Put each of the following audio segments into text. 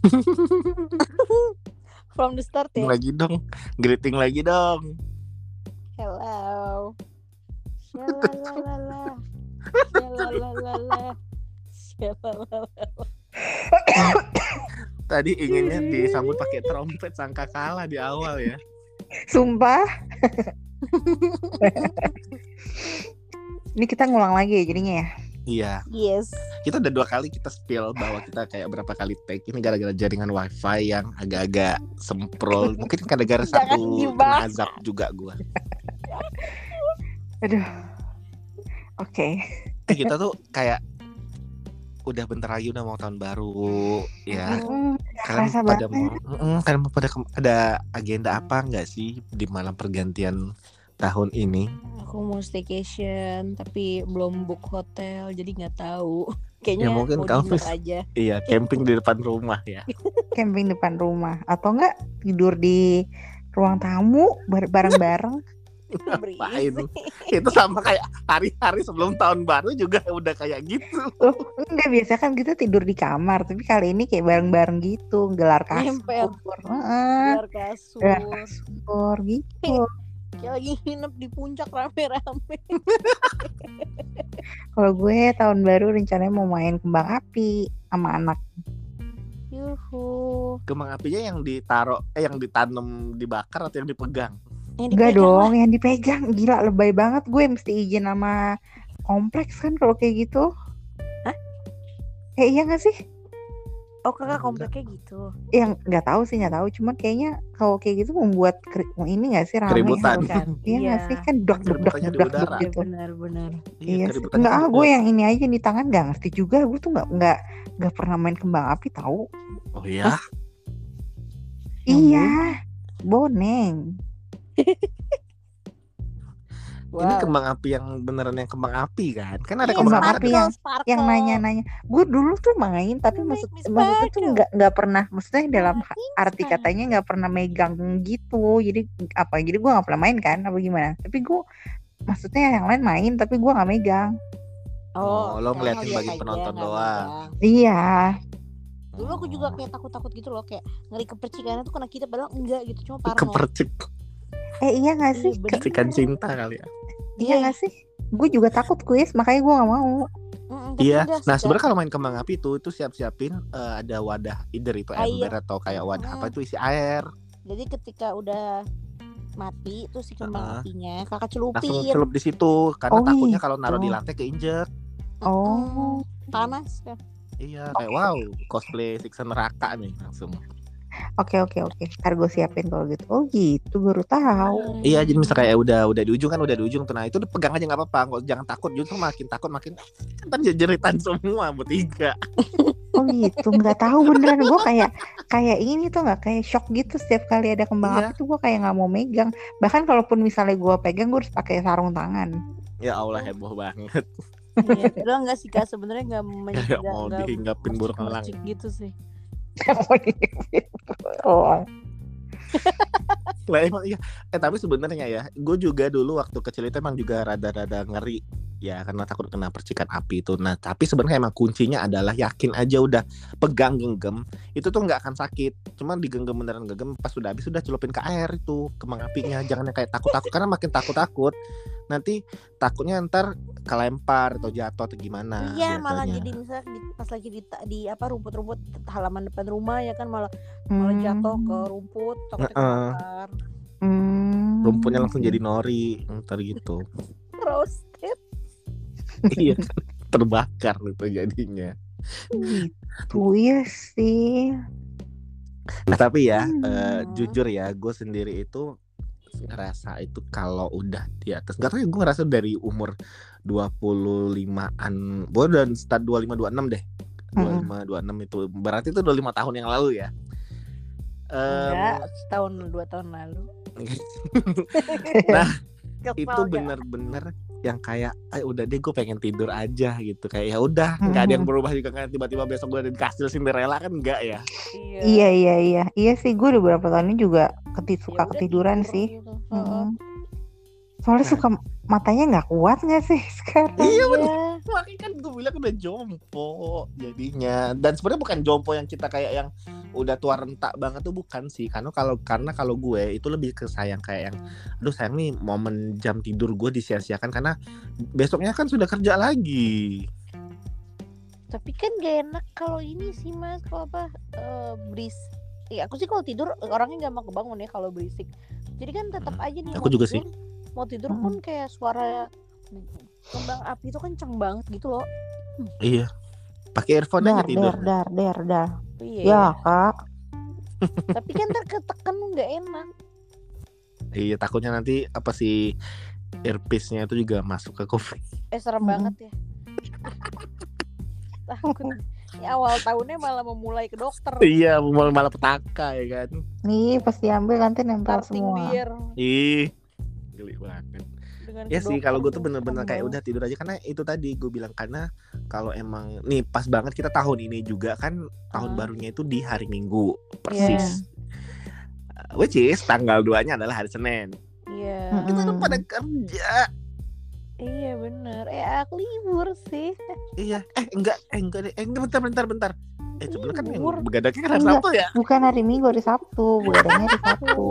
From the start ya. lagi dong greeting lagi dong Hello. Shalalalala. tadi inginnya disambut pakai trompet sangka kalah di awal ya Sumpah. Ini kita ngulang lagi ya jadinya ya. Iya Yes. kita udah dua kali kita spill bahwa kita kayak berapa kali take ini gara-gara jaringan wifi yang agak-agak semprol mungkin gara-gara Jangan satu azab juga gua Aduh. Oke. Eh, kita tuh kayak udah bentar lagi udah mau tahun baru ya Hmm, kalian pada mau Mm-mm, kalian pada ada agenda apa nggak sih di malam pergantian tahun ini Aku mau staycation tapi belum book hotel jadi nggak tahu. Kayaknya Ya, mungkin kamu bisa- aja. iya camping di depan rumah ya camping depan rumah atau enggak tidur di ruang tamu bar- bareng-bareng. Ngapain? Itu sama kayak hari-hari sebelum tahun baru juga udah kayak gitu Loh, enggak biasa kan kita tidur di kamar, tapi kali ini kayak bareng-bareng gitu, gelar kasur. Nempel. Keluar kasur. gelar kasur gitu. Kayak lagi nginep di puncak rame-rame. Kalau gue tahun baru rencananya mau main kembang api sama anak. Yuhu. kembang apinya yang ditaruh eh yang ditanam dibakar atau yang dipegang Yang Enggak dong, yang dipegang. Gila lebay banget gue mesti izin sama kompleks kan kalau kayak gitu. Hah? Eh iya gak sih? Oh kakak kompleknya gitu. Yang nggak tahu sih nggak tahu. Cuman kayaknya kalau kayak gitu membuat keri- ini gak sih rame Keributan. kan? Iya nggak sih kan dok dok dok dok gitu. Benar-benar. Iya, Enggak kan ah gue yang ini aja di tangan nggak ngerti juga. Gue tuh nggak nggak nggak pernah main kembang api tahu. oh ya Iya, boneng. ini Wow. kembang api yang beneran yang kembang api kan kan ada Iya, kembang api yang- sparkle. Yang nanya-nanya, gue dulu tuh main tapi maksud maksudnya tuh nggak nggak pernah, maksudnya dalam arti katanya nggak pernah megang gitu. Jadi apa? Jadi gue nggak pernah main kan? Apa gimana? Tapi gue maksudnya yang lain main tapi gue nggak megang. Oh, lo sekarang ngeliatin lihat bagi penonton doang. Iya, Dulu aku juga kayak takut-takut gitu loh kayak ngeri kepercikannya tuh kena kita padahal enggak gitu cuma parno. kepercik eh iya nggak Iya, sih? percikan cinta kali ya Iya nggak sih? Gue juga takut kuis, makanya gue nggak mau. Iya, nah sebenarnya kalau main kembang api itu itu siap-siapin eh, ada wadah either itu Air. ember atau kayak wadah apa Hmm. itu isi air. jadi ketika udah mati terus si kembang Heeh. apinya kakak Langsung celupin celup di situ karena Oh, takutnya kalau naruh di gitu. lantai keinjek. Oh, panas kan Iya, kayak wow, cosplay siksa neraka nih langsung. Oke oke oke. Ntar gue siapin kalau gitu. Oh gitu, baru tahu. Iya, jadi misalnya kayak udah udah di ujung kan udah di ujung tuh. Nah, itu pegang aja nggak apa-apa. Nggak jangan takut, justru makin takut makin kan jeritan semua bertiga. Oh gitu, nggak tahu beneran gue kayak kayak ini tuh nggak kayak shock gitu setiap kali ada kembang Iya. api tuh gue kayak nggak mau megang. Bahkan kalaupun misalnya gue pegang gue harus pakai sarung tangan. Ya Allah heboh banget. Iya, enggak sih kak sebenarnya nggak- mau nggak dihinggapin burung elang. gitu sih Lah emang iya. Eh tapi sebenarnya ya, gue juga dulu waktu kecil itu emang juga rada-rada ngeri ya karena takut kena percikan api itu. Nah tapi sebenarnya emang kuncinya adalah yakin aja udah pegang genggam itu tuh nggak akan sakit. Cuman digenggam beneran genggam pas sudah habis sudah celupin ke air itu kembang apinya. Jangan yang kayak takut-takut karena makin takut-takut nanti takutnya ntar kelempar atau jatuh atau gimana. iya malah jadi misalnya di, pas lagi di, di apa rumput-rumput halaman depan rumah ya kan malah malah jatuh ke rumput kebakar Hmm. rumputnya langsung jadi nori ntar gitu. roasted iya terbakar itu jadinya. gitu ya sih. Nah, tapi ya Hmm. eh, jujur ya gue sendiri itu ngerasa itu kalau udah di atas gak tau ya gue ngerasa dari umur 25-an gue udah start 25 26 deh 25 26 itu berarti itu 25 tahun yang lalu ya Em, enggak setahun dua tahun lalu nah itu nggak? bener-bener yang kayak eh udah deh gue pengen tidur aja gitu kayak ya udah nggak ada yang Mhm. berubah juga kan tiba-tiba besok gue ada di kastil Cinderella kan enggak ya iya Iya iya iya iya sih gue udah beberapa tahun ini juga keti Ya suka udah ketiduran tidur sih. gitu. Heeh. Mm. Soalnya Nah. suka matanya nggak kuat nggak sih sekarang? iya bener Iya. Makanya kan gue bilang udah jompo jadinya Dan sebenarnya bukan jompo yang kita kayak yang udah tua rentak banget tuh bukan sih karena kalau karena kalau gue itu lebih ke sayang kayak yang aduh sayang nih momen jam tidur gue disia-siakan karena besoknya kan sudah kerja lagi Tapi kan gak enak kalau ini sih mas, kalau apa eh, beris. Iya aku sih kalau tidur orangnya gak mau kebangun ya kalau berisik. Jadi kan tetap Hmm, aja nih. aku mau juga tidur, Mau tidur Hmm. pun kayak suara kembang api itu kenceng banget gitu loh. iya pakai earphone aja Dar, tidur dar, dar, dar, dar. Iya. Ya kak. Tapi kan terketekan nggak enak. iya takutnya nanti apa sih earpiece-nya itu juga masuk ke kuping Eh serem Mm-mm. banget ya. Takut. Ya, awal tahunnya malah memulai ke dokter. iya malah malah petaka ya kan Nih pas diambil nanti nempel Starting semua. beer ih geli banget dengan Ya sih kalau gue tuh bener-bener kayak udah tidur aja karena itu tadi gue bilang karena kalau emang nih pas banget kita tahun ini juga kan tahun Ah. barunya itu di hari Minggu persis. Uh, Which is tanggal 2-nya adalah hari Senin. Iya. Mm-mm. Kita tuh pada kerja. Iya bener. Eh aku libur sih. Iya. Eh enggak, eh enggak deh. Eh enggak bentar bentar bentar. Eh sebenarnya kan yang Libur. begadangnya kan hari. Sabtu ya. Bukan hari Minggu, hari Sabtu. Begadangnya hari Sabtu.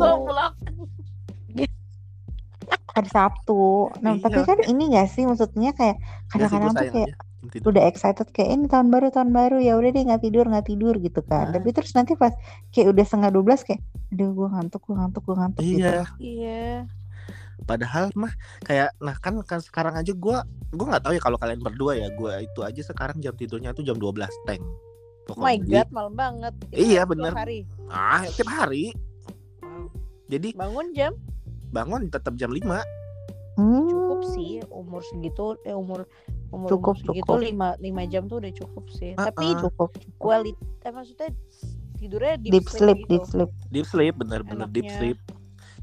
Hari Sabtu. Nah, Iya. tapi kan ini gak sih maksudnya kayak kadang-kadang tuh kayak aja. Udah excited kayak ini tahun baru tahun baru ya udah deh nggak tidur nggak tidur gitu kan Ah. tapi terus nanti pas kayak udah setengah 12 kayak aduh gue ngantuk gue ngantuk gue ngantuk gitu Iya. Iya. Padahal mah kayak nah kan, kan sekarang aja gue gue nggak tahu ya kalau kalian berdua ya gue itu aja sekarang jam tidurnya tuh jam 12 teng. Oh my god, malam banget. Iya, tiap bener. Hari. Ah, tiap hari. Jadi Bangun jam bangun tetap jam 5 Hmm, cukup sih umur segitu eh umur umur, Cukup, umur segitu cukup. lima lima jam tuh udah cukup sih. Ah, Tapi ah. cukup kualitas eh, maksudnya tidurnya deep, deep sleep gitu. deep sleep deep sleep bener-bener deep Enaknya. sleep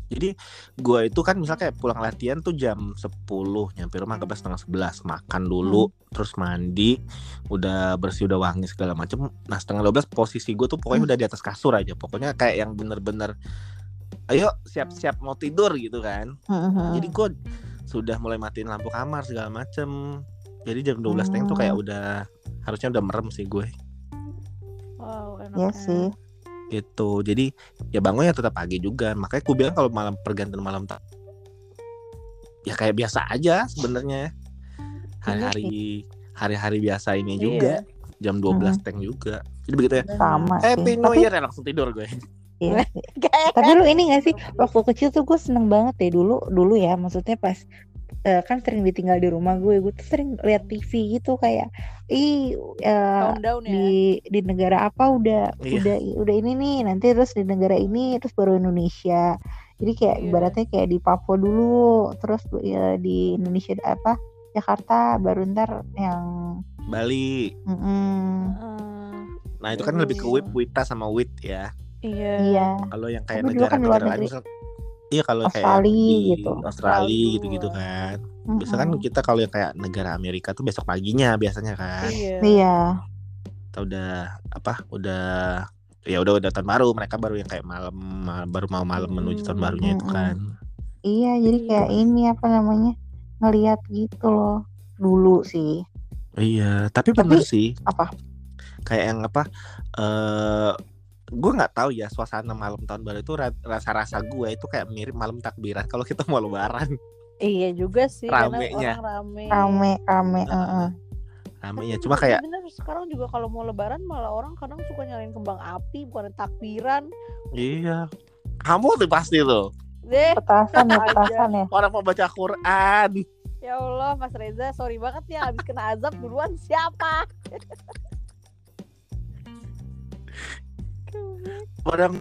jadi gue itu kan misalnya kayak pulang latihan tuh jam 10 nyampe rumah ke setengah 11 makan dulu terus mandi udah bersih udah wangi segala macem nah setengah 12 posisi gue tuh pokoknya udah di atas kasur aja pokoknya kayak yang bener-bener ayo siap-siap mau tidur gitu kan. Hmm, jadi gue sudah mulai matiin lampu kamar segala macem. Jadi jam 12 teng tuh kayak Hmm. udah harusnya udah merem sih gue. Wow, ya. enaknya. sih. Gitu. Jadi ya bangunnya tetap pagi juga. Makanya aku bilang kalau malam pergantian malam tak ya kayak biasa aja sebenarnya hari-hari hari-hari biasa ini Iya. juga. Jam 12 teng juga. Jadi begitu ya. Sama happy sih. New tapi ya langsung tidur gue iya tapi lu ini gak sih waktu kecil tuh gue seneng banget deh dulu dulu ya maksudnya pas eh, kan sering ditinggal di rumah gue gue tuh sering lihat TV gitu kayak ih countdown ya. di di negara apa udah Iya. udah udah ini nih nanti terus di negara ini terus baru Indonesia jadi kayak Iya. ibaratnya kayak di Papua dulu terus ya di Indonesia apa Jakarta baru ntar yang Bali mm-mm. Heeh. nah itu kan lebih ke wit wita sama wit ya iya. iya. Kalau yang kayak kan negara-negara luar lain misal iya kalau kayak Australia di gitu. Australia gitu-gitu kan. Biasa kan kita kalau yang kayak negara Amerika tuh besok paginya biasanya kan. Iya. iya. Kita udah apa udah ya udah udah tahun baru mereka baru yang kayak malam ma- baru mau malam menuju tahun Hmm, barunya itu kan. Iya jadi Iya. kayak ini apa namanya ngelihat gitu loh. Dulu sih. Iya tapi Tapi- bener sih. apa? Kayak yang apa eh gue nggak tahu ya suasana malam tahun baru itu rasa rasa gue itu kayak mirip malam takbiran kalau kita mau lebaran Iya juga sih Ramenya. rame. rame rame Heeh. heeh. ramenya cuma kayak bener sekarang juga kalau mau lebaran malah orang kadang suka nyalain kembang api bukan takbiran. iya kamu tuh pasti tuh Deh, petasan ya Aja. petasan ya orang mau baca Quran ya Allah Mas Reza, sorry banget ya habis kena azab duluan siapa? Orang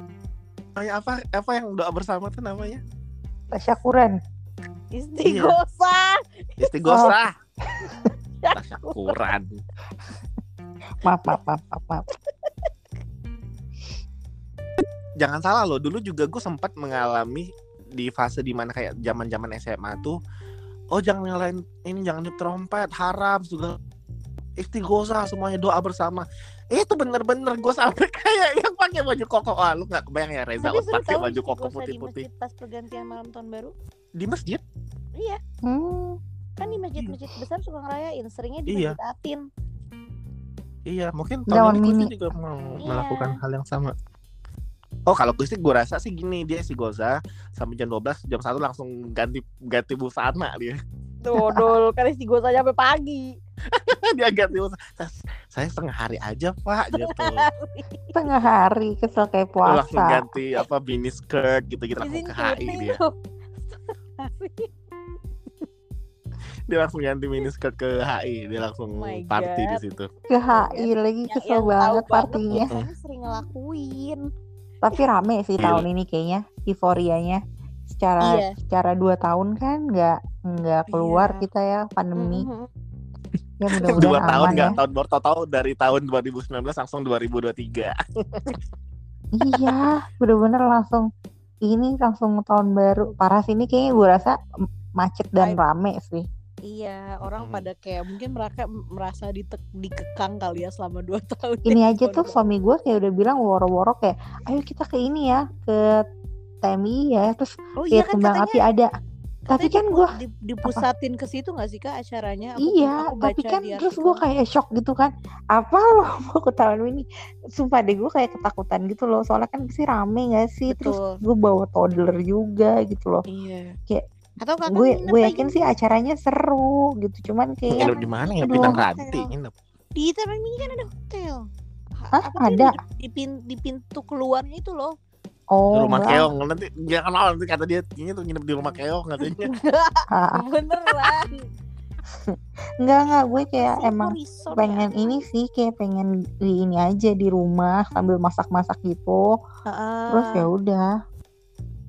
kayak apa? Apa yang doa bersama tuh namanya? Tasyakuran Istighosah. istighosah tasyakuran maaf maaf maaf maaf, maaf. jangan salah loh dulu juga gue sempat mengalami di fase di mana kayak zaman zaman SMA tuh oh jangan nyalain ini jangan niup trompet haram juga istighosah semuanya doa bersama itu bener-bener gue sampai kayak yang pakai baju koko ah lu nggak kebayang ya Reza Tapi pakai tahu baju koko putih-putih masjid pas pergantian malam tahun baru. di masjid Iya, Hmm, kan di masjid-masjid besar suka ngerayain, seringnya di Iya. masjid Atin. Iya, mungkin Daun tahun ini mini. Juga mau Iya. melakukan hal yang sama. Oh, kalau Gusti gue rasa sih gini, dia si Goza sampai jam 12, jam 1 langsung ganti ganti busana dia. Dodol kan si gue saja sampai pagi. dia ganti. Saya, saya setengah hari aja, Pak, gitu. Tengah hari kesel kayak langsung puasa. ganti apa mini skirt gitu-gitu langsung Izin ke HI dia. Dia langsung ganti mini skirt ke HI, dia langsung Oh party di situ. Ke HI lagi Yang- kesel yang tahu banget partinya. sering ngelakuin. Tapi rame sih Gila. tahun ini kayaknya euforianya. Secara Iya. secara dua tahun kan nggak nggak keluar Iya. kita ya pandemi. Mhm. Ya Dua mudah-mudahan tahun nggak ya. tahun baru tahu dari tahun 2019 langsung 2023. Iya, bener-bener langsung ini langsung tahun baru. Parah sih ini kayaknya gue rasa macet dan rame sih. Iya, orang Mhm. pada kayak mungkin mereka merasa ditek- dikekang kali ya selama dua tahun. Ini aja Tahun tuh suami gue kayak udah bilang woro-woro kayak, ayo kita ke ini ya, ke TMI ya, terus Oh iya kan kembang katanya, api ada. Tapi kan gue di- dipusatin ke situ nggak sih kak acaranya? Aku, Iya, aku tapi kan terus gue kayak shock gitu kan. Apa lo mau ke tahun ini? Sumpah deh gue kayak ketakutan gitu loh. Soalnya kan pasti rame gak sih? Terus Betul. gue bawa toddler juga gitu loh. Iya. Kayak Atau kakak Gue gue yakin sih acaranya seru gitu. Cuman kayak Nginep di mana ya? Hotel. Ranti nginep. di taman mini kan ada hotel. Ha- Hah, apa ada? Di, di, pin- di pintu keluarnya itu loh. Oh rumah enggak. keong nanti jangan mau nanti kata dia ini tuh nginep di rumah keong katanya. Beneran. enggak enggak gue kayak emang Resort pengen ya. ini sih kayak pengen di ini aja di rumah sambil masak-masak gitu. Heeh. Terus ya udah.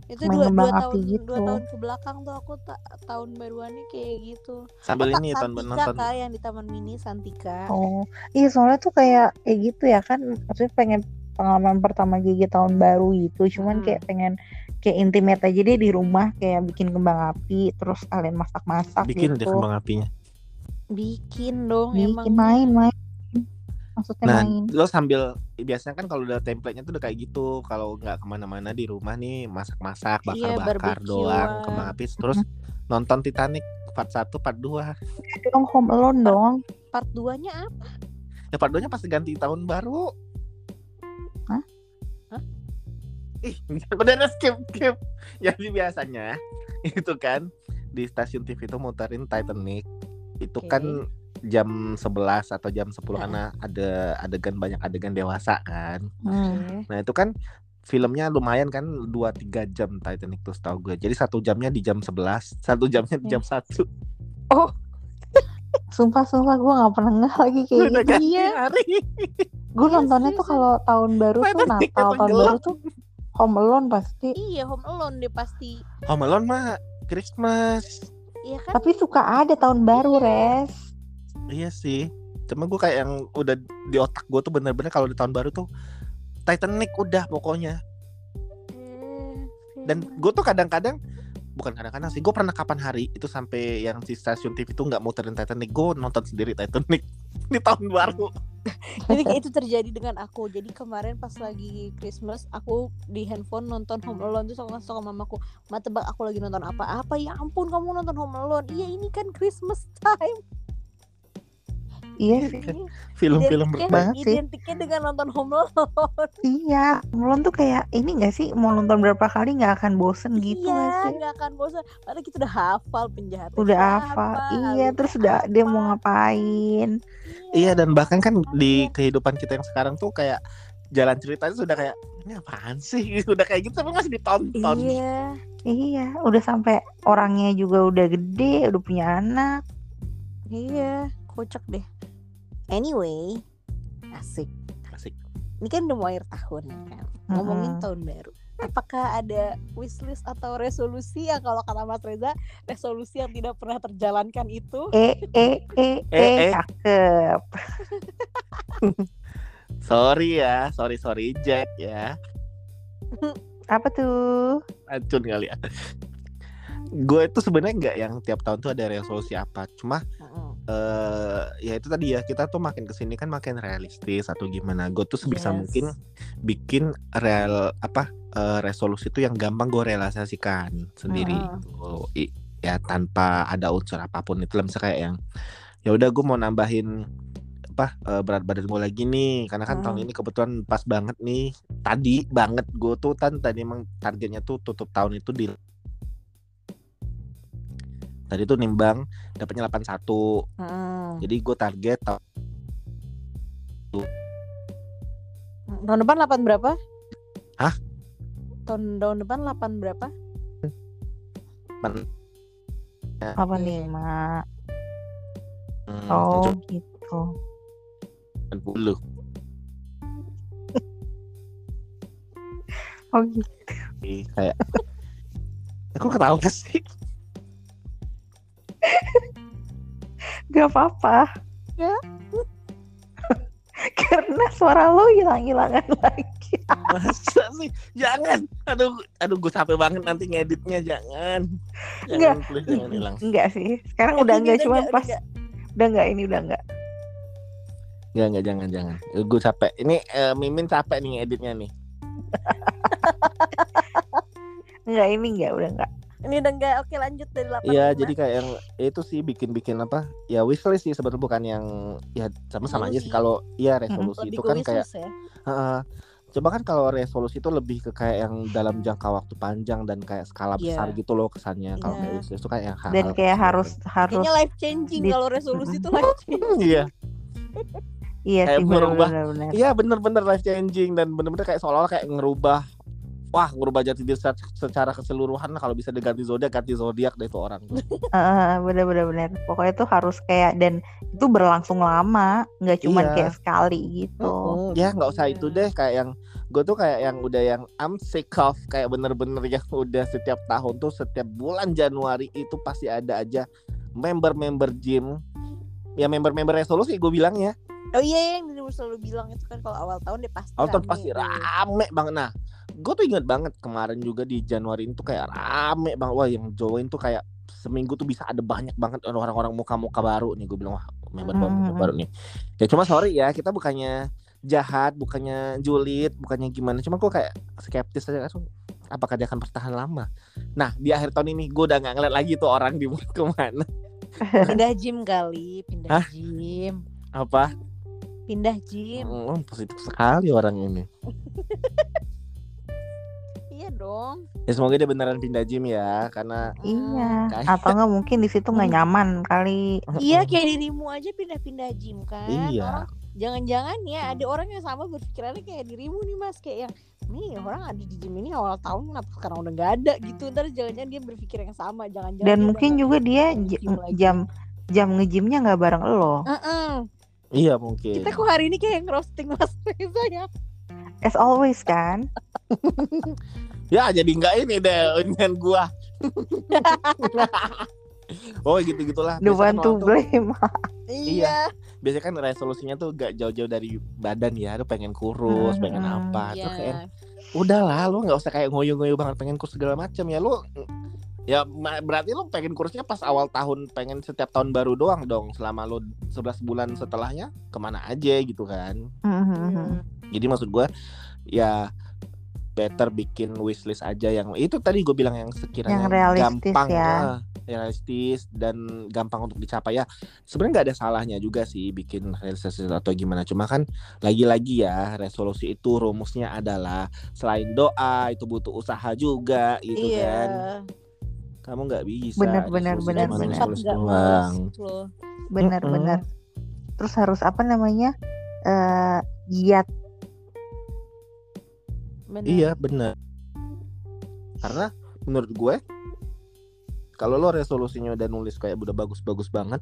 itu main dua, kembang dua api tahun gitu. dua tahun ke belakang tuh aku ta- tahun baruannya kayak gitu. Sambil Oh, ini tahun nonton. kak yang di Taman Mini Santika. Oh, iya soalnya tuh kayak kayak gitu ya kan. Maksudnya pengen pengalaman pertama gigi tahun baru gitu. Cuman Hmm. kayak pengen kayak intimate aja deh di rumah kayak bikin kembang api terus kalian masak-masak Bikin gitu. deh kembang apinya. Bikin dong Bikin emang. main main. Maksudnya Nah, main. lo sambil biasanya kan kalau udah template-nya tuh udah kayak gitu. Kalau nggak ke mana-mana di rumah nih masak-masak, Iya, bakar-bakar barbekyuan. doang, kembang api, terus nonton Titanic part 1, part 2. Dong home alone dong. Part 2-nya apa? Ya part 2-nya pasti ganti tahun baru. Hah? Ih, udah, skip, skip. Jadi biasanya itu kan di stasiun TV itu muterin Titanic. Itu Oke. kan jam 11 atau jam 10 karena ada adegan banyak adegan dewasa kan. Hmm. Nah itu kan filmnya lumayan kan 2-3 jam Titanic tuh setahu gue. Jadi satu jamnya di jam 11, satu jamnya di jam 1. Sumpah sumpah gue nggak pernah nggak lagi kayak Udah gitu. Iya. hari. Gue Iya, nontonnya tuh seriusan. kalau tahun baru tuh Natal tahun baru tuh home alone pasti. Iya, Home Alone deh pasti. Home Alone mah Christmas. Iya kan? Tapi suka ada tahun baru Iya. res. Iya sih. Cuma gue kayak yang udah di otak gue tuh bener-bener kalau di tahun baru tuh Titanic udah pokoknya. Eh, Dan gue tuh kadang-kadang bukan kadang-kadang sih gue pernah kapan hari itu sampai yang si stasiun TV tuh nggak muterin Titanic gue nonton sendiri Titanic di tahun baru Jadi itu terjadi dengan aku. Jadi kemarin pas lagi Christmas aku di handphone nonton Home Alone terus aku ngasih tau mamaku, "Ma tebak aku lagi nonton apa?" "Apa? Ya ampun kamu nonton Home Alone." "Iya, ini kan Christmas time." Iya sih. film-film Identiknya- banget sih. Identiknya dengan nonton Home Alone. Iya, Home Alone tuh kayak ini gak sih mau nonton berapa kali nggak akan bosen gitu iya, gak sih? nggak akan bosan. Padahal kita udah hafal penjahatnya. Udah hafal, iya terus udah dia mau apa. ngapain? iya dan bahkan kan di Iya. kehidupan kita yang sekarang tuh kayak jalan ceritanya sudah kayak ini apaan sih udah kayak gitu tapi masih ditonton Iya. Iya, udah sampai orangnya juga udah gede, udah punya anak. Iya, kocak deh. Anyway, asik. Asik. Ini kan udah mau akhir tahun ya kan. Ngomongin Mm-mm. tahun baru. Apakah ada wishlist atau resolusi ya kalau kata Mas Reza, resolusi yang tidak pernah terjalankan itu? Eh, eh, eh, Eh, eh, eh. cakep. sorry ya sorry sorry Jack ya Apa tuh? racun kali ya gue itu sebenarnya nggak yang tiap tahun tuh ada resolusi apa cuma. Eh ya itu tadi ya kita tuh makin ke sini kan makin realistis atau gimana. Gue tuh sebisa Yes. mungkin bikin real apa eh, resolusi itu yang gampang gue realisasikan sendiri gitu. I- ya tanpa ada unsur apa pun itu misalnya kayak yang ya udah gue mau nambahin apa eh, berat badan gue lagi nih. Karena kan tahun ini kebetulan pas banget nih. Tadi banget gue tuh kan tadi emang targetnya tuh tutup tahun itu di tadi tuh nimbang dapatnya 81 Mm. jadi gue target tahun Tahun depan 8 berapa? Hah? Tahun tahun depan 8 berapa? apa nih mak hmm, oh gitu 80 oh gitu kayak aku ketawa sih gak apa-apa Ya. karena suara lo hilang-hilangan lagi masa sih jangan aduh aduh gue capek banget nanti ngeditnya jangan Enggak. jangan please jangan hilang enggak sih sekarang Eh, udah ini enggak cuma enggak, pas udah udah enggak ini udah enggak Enggak, enggak, jangan, jangan. Gue capek. Ini eh, Mimin capek nih ngeditnya nih. enggak ini enggak udah enggak Ini udah enggak oke lanjut dari 8 Iya, jadi kayak yang itu sih bikin-bikin apa? Ya wishlist sih sebenarnya bukan yang ya sama-sama aja sih kalau ya resolusi itu kan kayak ya. Heeh. Coba kan kalau resolusi itu lebih ke kayak yang dalam jangka waktu panjang dan kayak skala Iya. besar gitu loh kesannya. Kalau Iya. kayak wishlist itu kayak yang hal dan kayak harus harus Kayaknya life changing di- kalau resolusi itu life changing. Iya, iya kayak sih merubah. iya bener-bener life changing dan bener-bener kayak seolah-olah kayak ngerubah Wah, ngerubah jati diri secara- secara keseluruhan kalau bisa diganti zodiak, ganti zodiak deh itu orang. benar benar benar pokoknya tuh harus kayak dan itu berlangsung lama nggak cuma Iya. kayak sekali gitu. Mm, ya nggak usah itu deh kayak yang gue tuh kayak yang udah yang I'm sick of kayak bener-bener yang udah setiap tahun tuh setiap bulan Januari itu pasti ada aja member-member gym. Ya member-member resolusi gue bilang ya. Oh iya yang dulu selalu bilang itu kan kalau awal tahun deh pasti awal tahun rame pasti rame banget. Nah gue tuh inget banget kemarin juga di Januari itu kayak rame banget wah yang join tuh kayak seminggu tuh bisa ada banyak banget orang-orang muka-muka baru nih gue bilang wah member Hmm. baru nih ya cuma sorry ya kita bukannya jahat bukannya julid bukannya gimana cuma gue kayak skeptis aja kan apakah dia akan bertahan lama nah di akhir tahun ini gue udah nggak ngeliat lagi tuh orang di ke mana Pindah gym kali, pindah Hah? gym. apa Pindah gym. Hmm, positif sekali orang ini dong. ya semoga dia beneran pindah gym ya karena iya. Kayak- atau enggak mungkin di situ nggak nyaman kali. Iya kayak dirimu aja pindah-pindah gym kan. iya. Orang- Jangan-jangan ya ada orang yang sama berpikirannya kayak dirimu nih mas. Kayak yang nih orang ada di gym ini awal tahun kenapa sekarang udah nggak ada? Gitu. Ntar jangan-jangan dia berpikir yang sama. Jangan-jangan dan mungkin juga dia nggak jam jam ngejimnya nggak bareng lo. Heeh. iya mungkin. Kita kok hari ini kayak ngerosting mas. Reza ya as always kan Ya jadi nggak ini deh dengan gua. oh gitu gitulah. the one to blame iya Biasanya kan resolusinya tuh gak jauh-jauh dari badan ya. Lu pengen kurus, Hmm, pengen hmm. apa. Terus kayak Iya. udah lah lu nggak usah kayak ngoyo-ngoyo banget pengen kurus segala macam ya lu. Ya berarti lu pengen kurusnya pas awal tahun pengen setiap tahun baru doang dong selama lu 11 bulan setelahnya ke mana aja gitu kan Mhm. jadi maksud gua ya better bikin wishlist aja yang itu tadi gue bilang yang sekiranya Yang realistis gampang ya. ah, realistis dan gampang untuk dicapai ya. Sebenarnya nggak ada salahnya juga sih bikin realistis atau gimana. Cuma kan lagi-lagi ya resolusi itu rumusnya adalah selain doa itu butuh usaha juga gitu iya. kan. Kamu nggak bisa Bener, bener, resolusi bener, dan cuma bener. sempat nulis nggak doang. males gitu loh benar-benar terus harus apa namanya eh giat Bener. Iya bener Karena menurut gue Kalau lo resolusinya udah nulis kayak udah bagus-bagus banget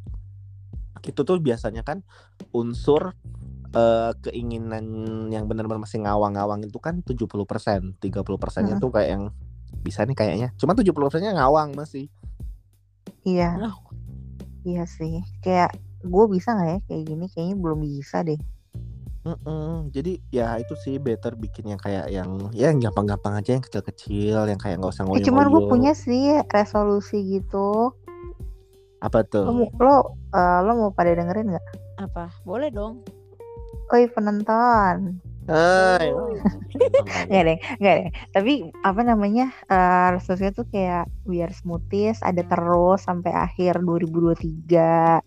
Itu tuh biasanya kan unsur eh, keinginan yang benar-benar masih ngawang-ngawang itu kan 70% 30% persennya Hmm. tuh kayak yang bisa nih kayaknya. Cuma 70% persennya ngawang masih iya. Oh. iya sih. Kayak gue bisa nggak ya kayak gini? Kayaknya belum bisa deh Mm-mm. Jadi ya itu sih better bikin yang kayak yang ya yang gampang-gampang aja yang kecil-kecil yang kayak nggak usah eh ngoyo-ngoyo. cuman gue punya sih resolusi gitu apa lo tuh? mau- lo eh, lo mau pada dengerin nggak apa boleh dong Oi penonton Hai. nggak deh nggak deh. Tapi apa namanya eh resolusinya tuh kayak biar smoothies ada terus sampai akhir 2023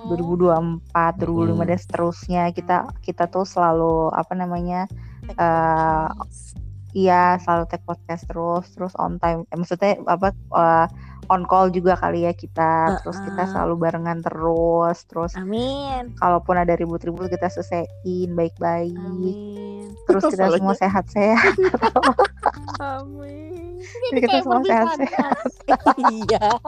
2024, 2025 Hmm. dan seterusnya. Kita kita tuh selalu apa namanya eh, iya selalu take podcast terus terus on time. Eh, maksudnya apa eh, on call juga kali ya kita. Terus kita selalu barengan terus terus Amin. kalaupun ada ribut-ribut kita selesaiin baik-baik. Amin. terus kita semua sehat-sehat. Amin. Jadi kita semua sehat-sehat. Iya.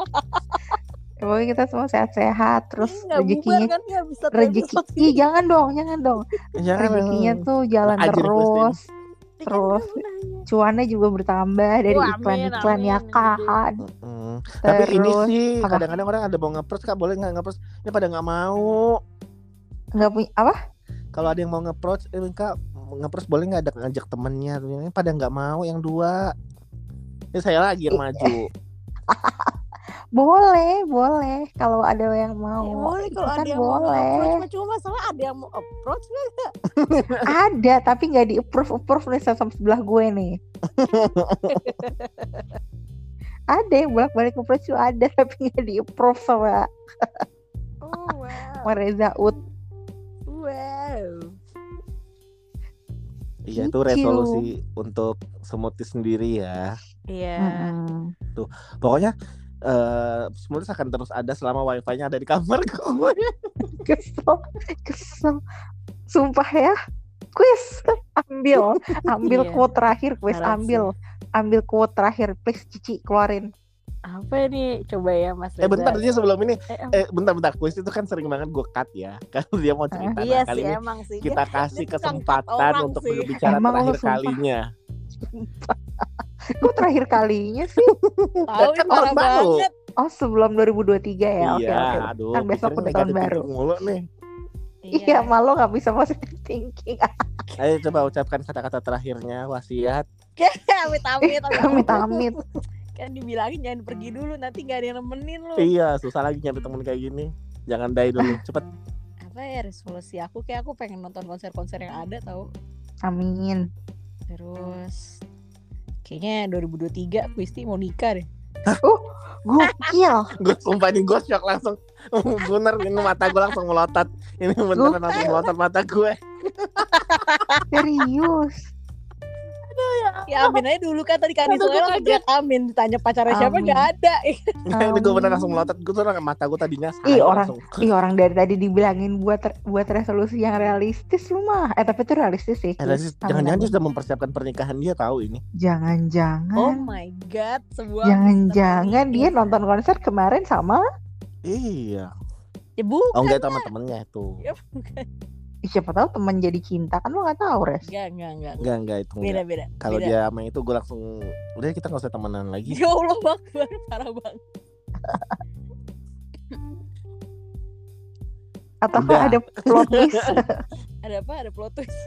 pokoknya kita semua sehat-sehat terus Nggak bubar rezekinya kan bisa rezeki ih jangan dong jangan dong. Jangan rezekinya tuh jalan deh, terus terus cuannya juga bertambah dari iklan-iklan ya kan Mm, Tapi ini Terus, sih kadang-kadang orang ada mau nge-approach kak boleh nggak nge-approach? Ini pada nggak mau. nggak punya apa Kalau ada yang mau nge-approach, eh kak nge-approach boleh nggak ada ngajak temennya? Ini pada nggak mau yang dua. Ini saya lagi yang maju. boleh boleh kalau ada yang mau Ya, boleh kalau kan ada yang mau boleh approach cuma masalah ada yang mau approach kan ada tapi nggak di approve approve nih sama sebelah gue nih ada yang bolak balik approach tuh ada tapi nggak di approve sama oh wow sama Reza Ut wow Iya itu resolusi untuk Smoothies sendiri ya. iya Mm-mm. Pokoknya eh Smoothies akan terus ada selama wifi-nya ada di kamar gue. kesel kesel sumpah ya quiz ambil ambil Iya. quote terakhir quiz Harap sih. Ambil quote terakhir please Cici keluarin apa nih coba ya Mas Reza Eh bentar dia sebelum ini Eh, eh bentar bentar kuis itu kan sering banget gue cut ya. Kalau dia mau cerita nah, iya kali sih ini emang sih kita kasih dia kesempatan untuk sih. berbicara Emang terakhir sumpah. kalinya. kok terakhir kalinya sih tahu kan ini tahun baru. banget oh sebelum 2023 ya oke iya, oke aduh. Kan besok udah tahun baru. Mulu nih. iya malu nggak bisa positive thinking Ayo coba ucapkan kata-kata terakhirnya wasiat. Amit amit amit amit kan dibilangin jangan pergi dulu nanti gak ada yang nemenin lu. Iya, susah lagi nyari temen kayak gini. Jangan die dulu, cepet. apa ya resolusi aku? Kayak aku pengen nonton konser-konser yang ada tau. Amin. Terus kayaknya 2023 aku isti mau nikah deh. Gokil. Gue sumpah ini gue shock langsung. Bener, ini mata gue langsung melotot. Ini beneran langsung melotot mata gue. serius ya amin aja dulu kan tadi Kani Aduh, soalnya gua ngajak amin ditanya pacarnya siapa Amin. gak ada ini gue bener langsung melotot. Gue tuh mata gue tadinya Ih, orang-. Ih orang dari tadi dibilangin buat buat resolusi yang realistis lu mah. Eh tapi itu realistis sih. Eh, jangan-jangan dia sudah mempersiapkan pernikahan dia tahu ini. oh Jangan-jangan. my god sebuah Jangan-jangan dia nonton konser kemarin sama Iya. ya bukan Oh enggak itu sama temennya itu. ya bukan siapa tahu teman jadi cinta kan lu nggak tahu res. enggak enggak enggak Enggak enggak itu beda enggak. beda Kalau beda. dia sama itu gue langsung udah kita nggak usah temenan lagi. ya Allah Akbar parah banget Atau Udah. ada plot twist. ada apa ada plot twist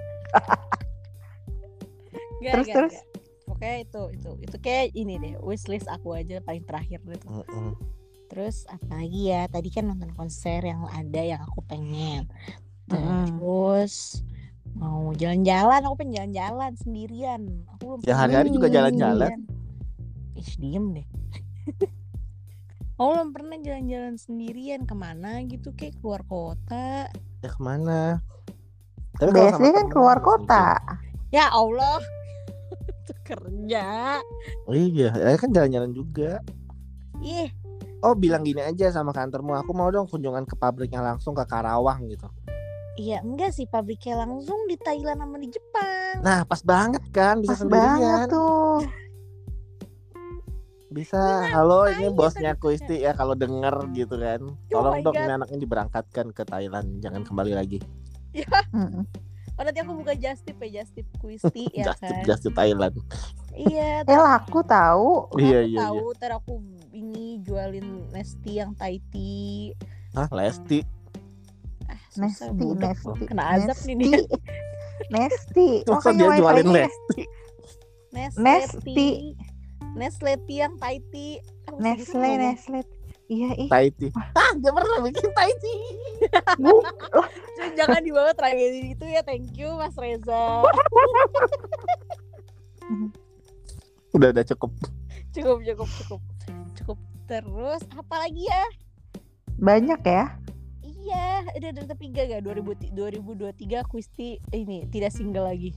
Enggak, Terus, enggak, terus? enggak. Pokoknya itu itu itu kayak ini deh wishlist aku aja paling terakhir gitu. Mm-mm. Terus apa lagi ya? Tadi kan nonton konser yang ada yang aku pengen. Mm-mm. Terus mau jalan-jalan, aku pengen jalan-jalan sendirian. Aku belum Ya hari-hari juga jalan-jalan. Ih, diem deh. aku belum pernah jalan-jalan sendirian ke mana gitu kayak keluar kota. Ya ke mana? Tapi kalau sama Biasanya kan keluar nggak kota. Ya Allah. Itu kerja. mungkin. Iya, ya kan jalan-jalan juga. Ih, Oh bilang gini aja sama kantormu, aku mau dong kunjungan ke pabriknya langsung ke Karawang gitu. Iya enggak sih pabriknya langsung di Thailand sama di Jepang. Nah pas banget kan bisa Pas banget sendirian. tuh. Bisa. Halo ini bosnya? Kuisti ya kalau denger gitu kan. Oh Tolong my dong God. ini anaknya diberangkatkan ke Thailand, jangan kembali lagi. Mm-mm. Oh nanti aku buka just tip ya just tip Kuisti ya just kan. just to Thailand. Iya. Eh laku tahu. Aku Iya, iya, tahu ntar aku ini jualin Nesti yang Thai tea. Hah, Lesti. Susah Nesti. Nesti. Kena azab nih Nesti. dia. Nesti. Masa Makanya dia wifi-nya jualin Nesti. Nesti. Nestle yang sedih Nestle. Nestle. Iya ih. Taiti. Ah, dia pernah bikin Taiti. Jangan dibawa tragedi itu ya. Thank you Mas Reza. Udah udah cukup. Cukup cukup cukup. Cukup terus apa lagi ya? banyak ya. Iya udah ada tapi enggak enggak 2000 2023 Kusti ini tidak single lagi.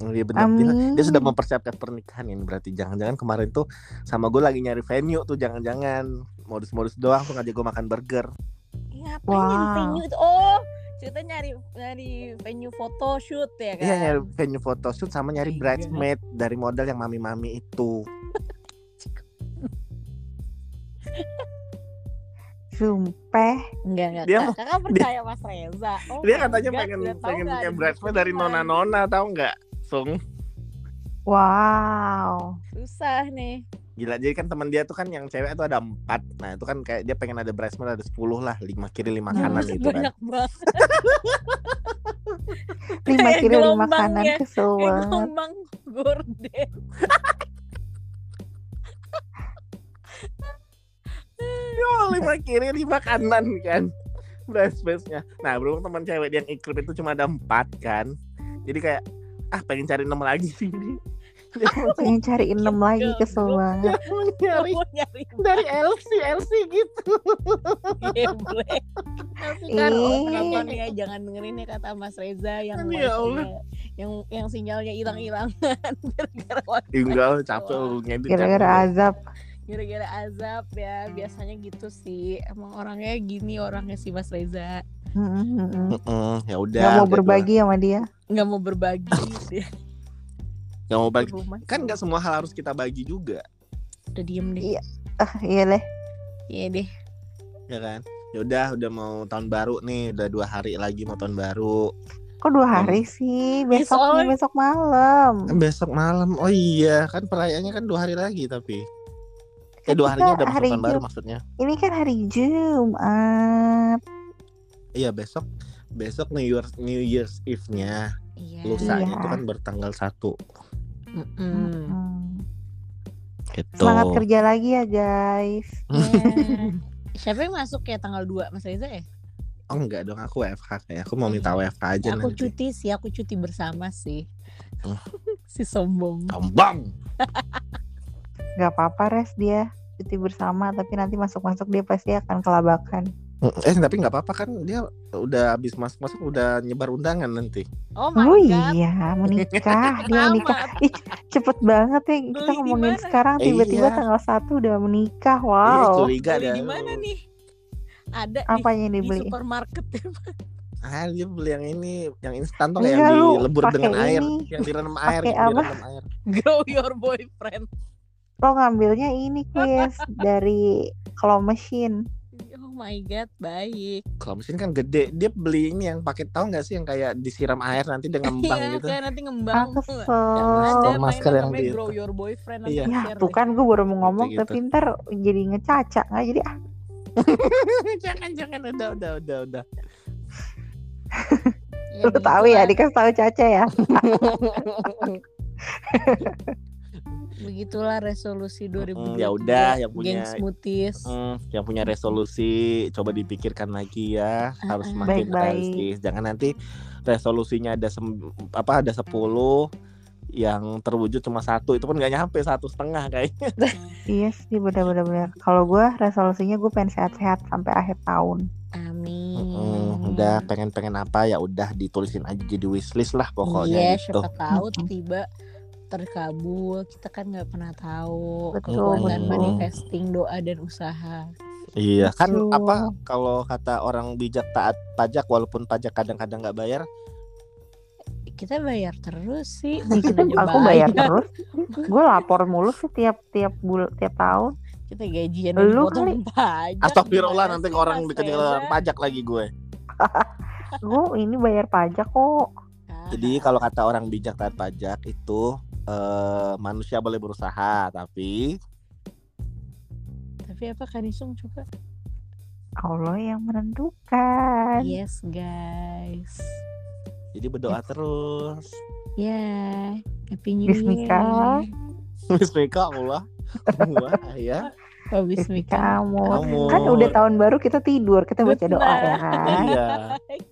Oh, Iya benar. Dia, dia sudah mempersiapkan pernikahan ini berarti. Jangan-jangan kemarin tuh sama gue lagi nyari venue tuh jangan-jangan. Modus-modus doang tuh ngajak gue makan burger. Ngapain nyari Wow. venue itu oh cerita nyari nyari venue foto shoot ya kan? Iya nyari venue photoshoot sama nyari God. bridesmaid dari model yang mami-mami itu Sumpah. enggak enggak. Dia mau- kakak percaya Mas Reza. Oh dia katanya God, pengen tahu pengen ada bridesmaid dari nona-nona tahu nggak Sung? Wow. susah nih. Gila jadi kan teman dia tuh kan yang cewek tuh ada empat. Nah itu kan kayak dia pengen ada bridesmaid ada 10 lah lima kiri lima kanan Buset, gitu kan. banyak banget. Lima Kayak kiri lima kanan ya. kesel kayak banget. gelombang gorden Yo, lima kiri lima kanan kan bridesmaidnya nah berhubung teman cewek dia yang iklim itu cuma ada empat kan jadi kayak ah pengen cari enam lagi sih Pengen cari enam lagi kesel banget. nyari dari LC LC gitu Ih. kan Nonton ya jangan dengerin ya kata Mas Reza yang ya Allah. yang yang sinyalnya hilang-hilangan gara-gara tinggal capek lu ngedit Gara-gara azab. Gara-gara azab ya. Biasanya gitu sih. Emang orangnya gini orangnya si Mas Reza. Mm, ya udah Gak mau udah berbagi sama dia. nggak mau berbagi dia gua. nggak mau bagi kan nggak semua hal harus kita bagi juga. Udah diem deh. Iya. Ah, iya deh. iya deh. Ya kan? Ya udah udah mau tahun baru nih. Udah dua hari lagi mau tahun baru. Kok dua hari sih? Besoknya soalnya- besok malam. kan besok malam. Oh iya kan perayaannya kan dua hari lagi tapi eh dua harinya udah masuk hari tahun baru maksudnya Ini kan hari Jumat. iya besok besok New Year's New Year's Eve-nya iya lusanya Iya. itu kan bertanggal satu Mm-mm. Mm. gitu Semangat kerja lagi ya guys. Iya. siapa yang masuk ya tanggal 2 Mas Reza ya oh enggak dong aku WFH kayak aku mau minta WFH aja Ya, aku nanti cuti sih aku cuti bersama sih si sombong Tombang. Gak apa-apa res dia cuti bersama tapi nanti masuk-masuk dia pasti akan kelabakan. Eh tapi nggak apa-apa kan dia udah habis masuk masuk udah nyebar undangan nanti. oh my Oh god iya menikah dia menikah. Ih, cepet banget ya kita Beli di ngomongin mana? sekarang tiba-tiba Iya. tanggal satu udah menikah. Iya, Wow. curiga beli di mana nih ada Apa yang di, di dibeli? supermarket Ah dia beli yang ini yang instan tuh yang dilebur dengan air, ini. yang direndam air, Pakai yang apa? direndam air. grow your boyfriend Lo ngambilnya ini Chris dari claw machine. oh my god baik Kalau mesin kan gede, dia beli ini yang pakai tahu nggak sih yang kayak disiram air nanti dia ngembang Iya, gitu. kayak nanti Ah ngembang kesel. ada Oh, masker yang di grow your boyfriend nanti Iya. Ya tuh kan gue baru mau ngomong Gitu-gitu. tapi ntar jadi ngecaca nggak jadi ah jangan jangan udah udah udah udah. Ya, lu tahu ya dikasih tahu caca ya begitulah resolusi 2023 ya udah, yang punya- geng smoothies. Hmm, yang punya resolusi coba dipikirkan lagi ya. Harus Ah, makin realistis. Jangan nanti resolusinya ada sem- apa ada 10 yang terwujud cuma satu. Itu pun nggak nyampe satu setengah kayaknya. Iya sih benar-benar. Benar kalau gue resolusinya gue pengen sehat-sehat sampai akhir tahun. Amin. Mm, udah pengen pengen apa ya udah ditulisin aja jadi wishlist lah pokoknya iya gitu. siapa tahu tiba terkabul kita kan nggak pernah tahu Betul, kekuatan betul. manifesting doa dan usaha. Iya kan Betul. apa kalau kata orang bijak taat pajak walaupun pajak kadang-kadang nggak bayar? Kita bayar terus sih bikin aja aku bayar terus. Gue lapor mulu sih tiap tiap bul tiap tahun. Kita gajian Lu dipotong pajak Astagfirullah nanti sih, orang dikejar pajak lagi gue. Gue ini bayar pajak kok. Jadi kalau kata orang bijak taat pajak itu eh, manusia boleh berusaha tapi tapi apa kan Isung coba Allah yang menentukan yes guys jadi berdoa terus. ya happy new Bismika. year Bismillah Allah. Wah ya. Bismika bismika kamu Kamu. kan udah tahun baru kita tidur kita baca doa ya kan Iya.